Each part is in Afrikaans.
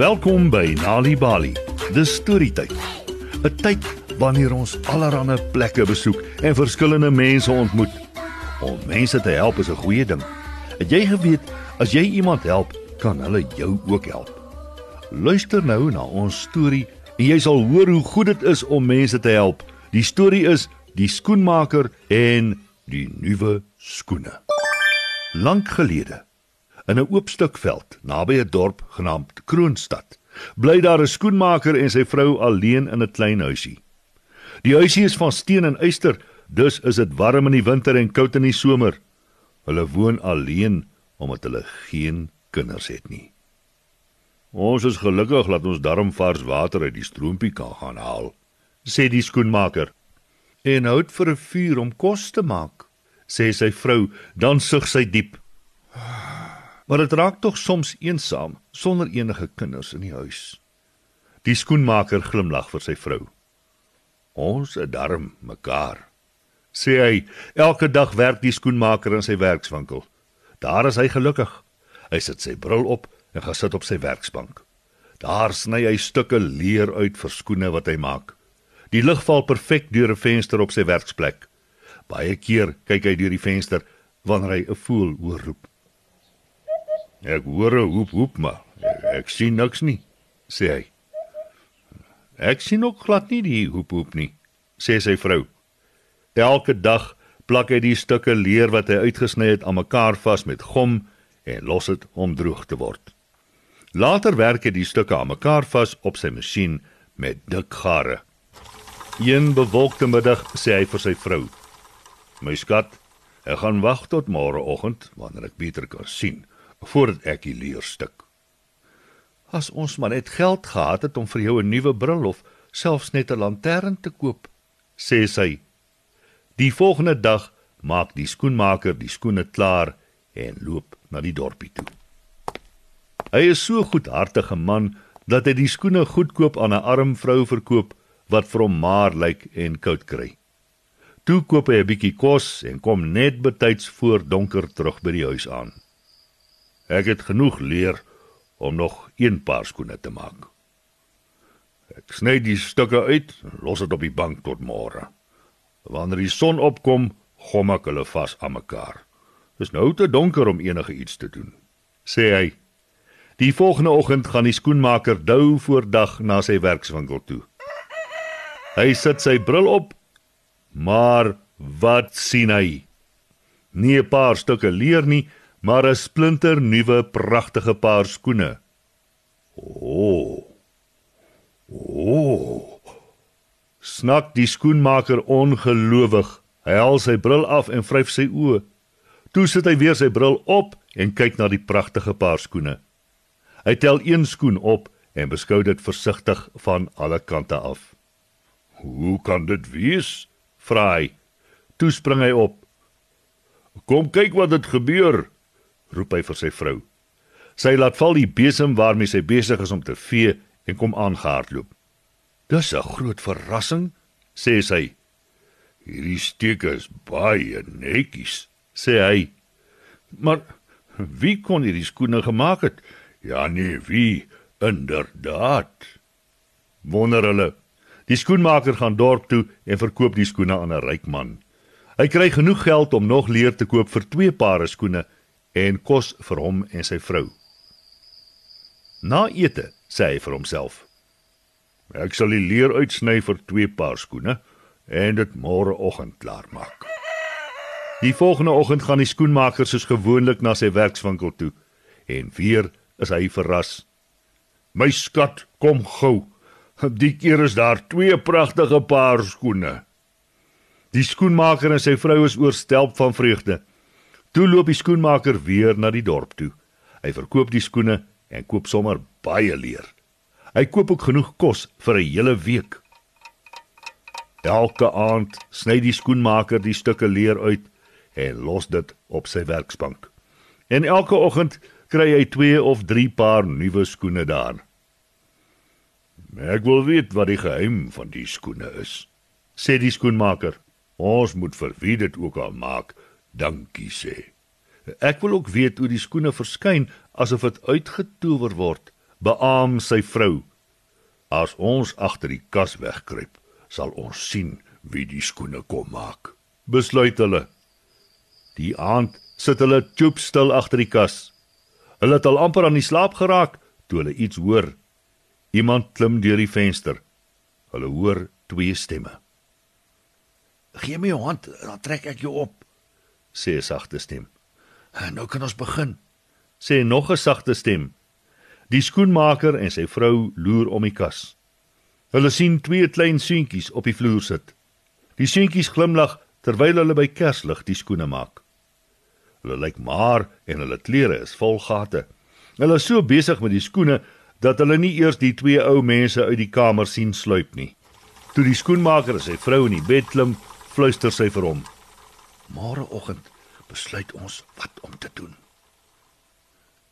Welkom by Nali Bali. Dis storytyd. 'n Tyd wanneer ons allerlei plekke besoek en verskillende mense ontmoet. Om mense te help is 'n goeie ding. Het jy geweet as jy iemand help, kan hulle jou ook help? Luister nou na ons storie en jy sal hoor hoe goed dit is om mense te help. Die storie is Die skoenmaker en die nuwe skoene. Lank gelede In 'n oop stuk veld naby 'n dorp genaamd Kroonstad, bly daar 'n skoenmaker en sy vrou alleen in 'n klein huisie. Die huisie is van steen en yster, dus is dit warm in die winter en koud in die somer. Hulle woon alleen omdat hulle geen kinders het nie. Ons is gelukkig dat ons darm vars water uit die stroompie kan gaan haal, sê die skoenmaker. En hout vir 'n vuur om kos te maak, sê sy vrou, dan sug sy diep. Maar dit raak tog soms eensaam sonder enige kinders in die huis. Die skoenmaker glimlag vir sy vrou. Ons is darm mekaar. Sê hy, elke dag werk die skoenmaker in sy werkswinkel. Daar is hy gelukkig. Hy sit sy bril op en gaan sit op sy werksbank. Daar sny hy stukke leer uit vir skoene wat hy maak. Die lig val perfek deur 'n venster op sy werksplek. Baie keer kyk hy deur die venster wanneer hy 'n voël hoor roep. Ek hoor 'n hoep hoep maar ek, ek sien niks nie, sê hy. Ek sien ook glad nie die hoep hoep nie, sê sy vrou. Elke dag plak hy die stukke leer wat hy uitgesny het aan mekaar vas met gom en los dit om droog te word. Later werk hy die stukke aan mekaar vas op sy masjien met dik gare. Een bewolkte middag sê hy vir sy vrou: "My skat, ek gaan wag tot môreoggend wanneer ek beter kan sien voordat ek die leer stuk. As ons maar net geld gehad het om vir jou 'n nuwe bril of selfs net 'n lantern te koop, sê sy. Die volgende dag maak die skoenmaker die skoene klaar en loop na die dorpie toe. Hy is so goedhartige man dat hy die skoene goedkoop aan 'n arm vrou verkoop wat vir hom maar lyk en koud kry. Toe koop hy 'n bietjie kos en kom net betyds voor donker terug by die huis aan. Ek het genoeg leer om nog een paar skoene te maak. Ek sny die stukke uit los dit op die bank tot môre. Wanneer die son opkom, gom ek hulle vas aan mekaar. Dis nou te donker om enige iets te doen, sê hy. Die volgende oggend gaan die skoenmaker dou voor dag na sy werkswinkel toe. Hy sit sy bril op, maar wat sien hy? Nie 'n paar stukke leer nie, maar 'n splinter nuwe pragtige paar skoene. O. O. Snak die skoenmaker ongelowig. Hy haal sy bril af en vryf sy oë. Toe sit hy weer sy bril op en kyk na die pragtige paar skoene. Hy tel een skoen op en beskou dit versigtig van alle kante af. "Hoe kan dit wees?" vra hy. Toe spring hy op. "Kom kyk wat het gebeur," roep hy vir sy vrou. Sy laat val die besem waarmee sy besig is om te vee en kom aangehardloop. "Dis 'n groot verrassing," sê sy. "Hierdie steek is baie netjies," sê hy. "Maar wie kon hierdie skoene gemaak het?" "Ja nee, wie? Inderdaad." Wonder hulle. Die skoenmaker gaan dorp toe en verkoop die skoene aan 'n ryk man. Hy kry genoeg geld om nog leer te koop vir twee pare skoene en kos vir hom en sy vrou. Na ete sê hy vir homself: Ek sal die leer uitsny vir twee paar skoene en dit môreoggend klaar maak. Die volgende oggend gaan die skoenmaker soos gewoonlik na sy werkswinkel toe en weer is hy verras. My skat, kom gou. Die keer is daar twee pragtige paar skoene. Die skoenmaker en sy vrou is oorstelp van vreugde. Toe loop die skoenmaker weer na die dorp toe. Hy verkoop die skoene en koop sommer baie leer. Hy koop ook genoeg kos vir 'n hele week. Elke aand sny die skoenmaker die stukke leer uit en los dit op sy werksbank. En elke oggend kry hy 2 of 3 paar nuwe skoene daar. Ek wil weet wat die geheim van die skoene is, sê die skoenmaker. Ons moet vir wie dit ook al maak, dankie sê. Ek wil ook weet hoe die skoene verskyn asof dit uitgetower word beam sy vrou: "As ons agter die kas wegkruip, sal ons sien wie die skoene kom maak." Besluit hulle. Die aand sit hulle choop stil agter die kas. Hulle het al amper aan die slaap geraak toe hulle iets hoor. Iemand klim deur die venster. Hulle hoor twee stemme. "Gee my jou hand, dan trek ek jou op," sê 'n sagte stem. "Nou kan ons begin," sê nog 'n sagte stem. Die skoenmaker en sy vrou loer om die kas. Hulle sien twee klein seentjies op die vloer sit. Die seentjies glimlag terwyl hulle by kerslig die skoene maak. Hulle lyk maar en hulle klere is vol gate. Hulle is so besig met die skoene dat hulle nie eers die twee ou mense uit die kamer sien sluip nie. Toe die skoenmaker sy vrou in die bed klim, fluister sy vir hom: "Môreoggend besluit ons wat om te doen."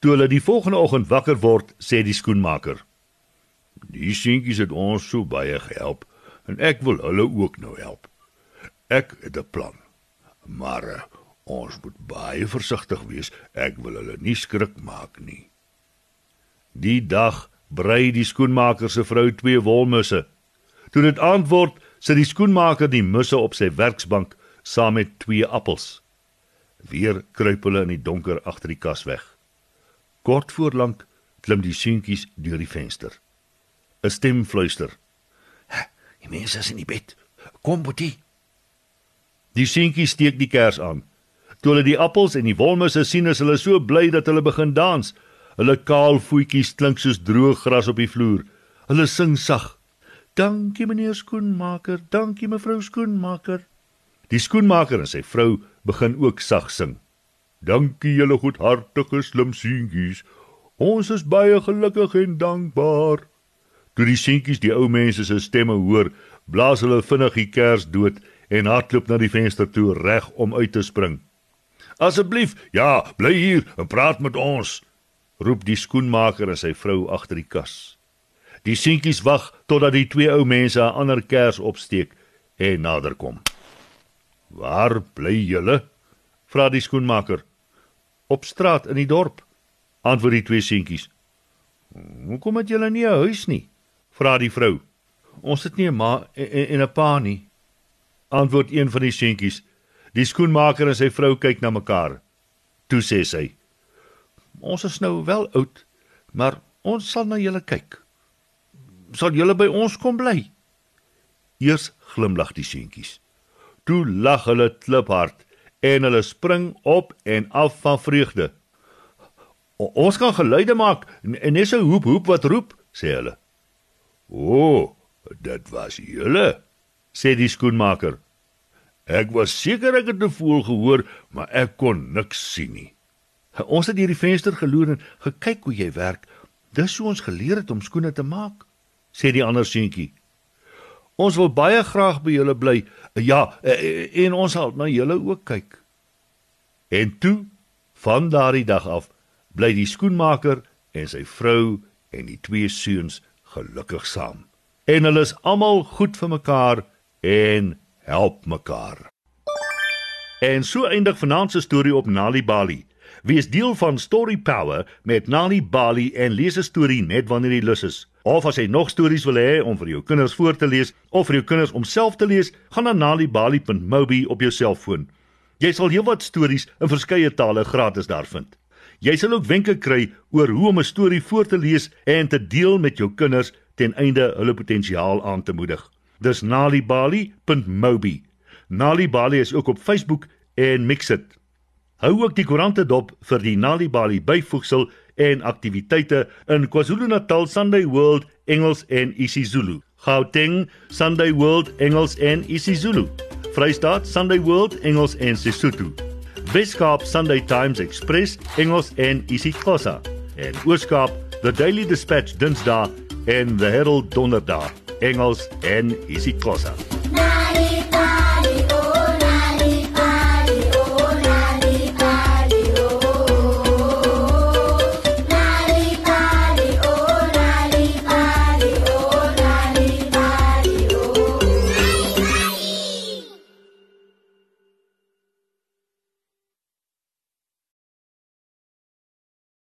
Toe hulle die volgende oggend wakker word, sê die skoenmaker: "Die seentjies het ons so baie gehelp en ek wil hulle ook nou help. Ek het 'n plan. Maar uh, ons moet baie versigtig wees. Ek wil hulle nie skrik maak nie." Die dag brei die skoenmaker se vrou twee wolmusse. Toe dit aand word, sit die skoenmaker die musse op sy werksbank saam met twee appels. Weer kruip hulle in die donker agter die kas weg. Kort voor lank klim die seentjies deur die venster. 'n Stem fluister: "Die mense is in die bed. Kom, Boetie." Die seentjies steek die kers aan. Toe hulle die appels en die wolmusse sien, is hulle so bly dat hulle begin dans. Hulle kaal voetjies klink soos droë gras op die vloer. Hulle sing sag: Dankie meneer skoenmaker, dankie mevrou skoenmaker. Die skoenmaker en sy vrou begin ook sag sing. Dankie julle goedhartige slim seentjies. Ons is baie gelukkig en dankbaar. Toe die seentjies die ou mense se stemme hoor, blaas hulle vinnig die kers dood en hardloop na die venster toe reg om uit te spring. Asseblief, ja, bly hier en praat met ons, roep die skoenmaker en sy vrou agter die kas. Die seentjies wag totdat die twee ou mense 'n ander kers opsteek en naderkom. "Waar bly julle?" vra die skoenmaker. "Op straat in die dorp," antwoord die twee seentjies. "Hoekom het julle nie 'n huis nie?" vra die vrou. "Ons het nie 'n ma en 'n pa nie," antwoord een van die seentjies. Die skoenmaker en sy vrou kyk na mekaar. Toe sê sy: "Ons is nou wel oud, maar ons sal na julle kyk." sal julle by ons kom bly? Eers glimlag die seentjies. Toe lag hulle kliphard en hulle spring op en af van vreugde. O, ons kan geluide maak en net so hoep hoep wat roep, sê hulle. O, dit was julle, sê die skoenmaker. Ek was seker ek het 'n voël gehoor, maar ek kon niks sien nie. Ons het deur die venster geloer en gekyk hoe jy werk. Dis hoe ons geleer het om skoene te maak sê die ander seentjie. Ons wil baie graag by julle bly. Ja, en ons sal na julle ook kyk. En toe, van daardie dag af, bly die skoenmaker en sy vrou en die twee seuns gelukkig saam. En hulle is almal goed vir mekaar en help mekaar. En so eindig vanaand se storie op Nali Bali. Wees deel van Story Power met Nali Bali en lees 'n storie net wanneer jy lus is. Of as jy nog stories wil hê om vir jou kinders voor te lees of vir jou kinders om self te lees, gaan na nalibali.mobi op jou selfoon. Jy sal heelwat stories in verskeie tale gratis daar vind. Jy sal ook wenke kry oor hoe om 'n storie voor te lees en te deel met jou kinders ten einde hulle potensiaal aan te moedig. Dis nalibali.mobi. Nalibali is ook op Facebook en Mixit. Hou ook die koerante dop vir die Nalibali byvoegsel en aktiwiteite in KwaZulu-Natal Sunday World Engels en isiZulu. Gauteng Sunday World Engels en isiZulu. Vrystaat Sunday World Engels en Sesotho. Weskaap Sunday Times Express Engels en isiXhosa. En Ooskaap The Daily Dispatch Dinsdae en The Herald Donderdag Engels en isiXhosa.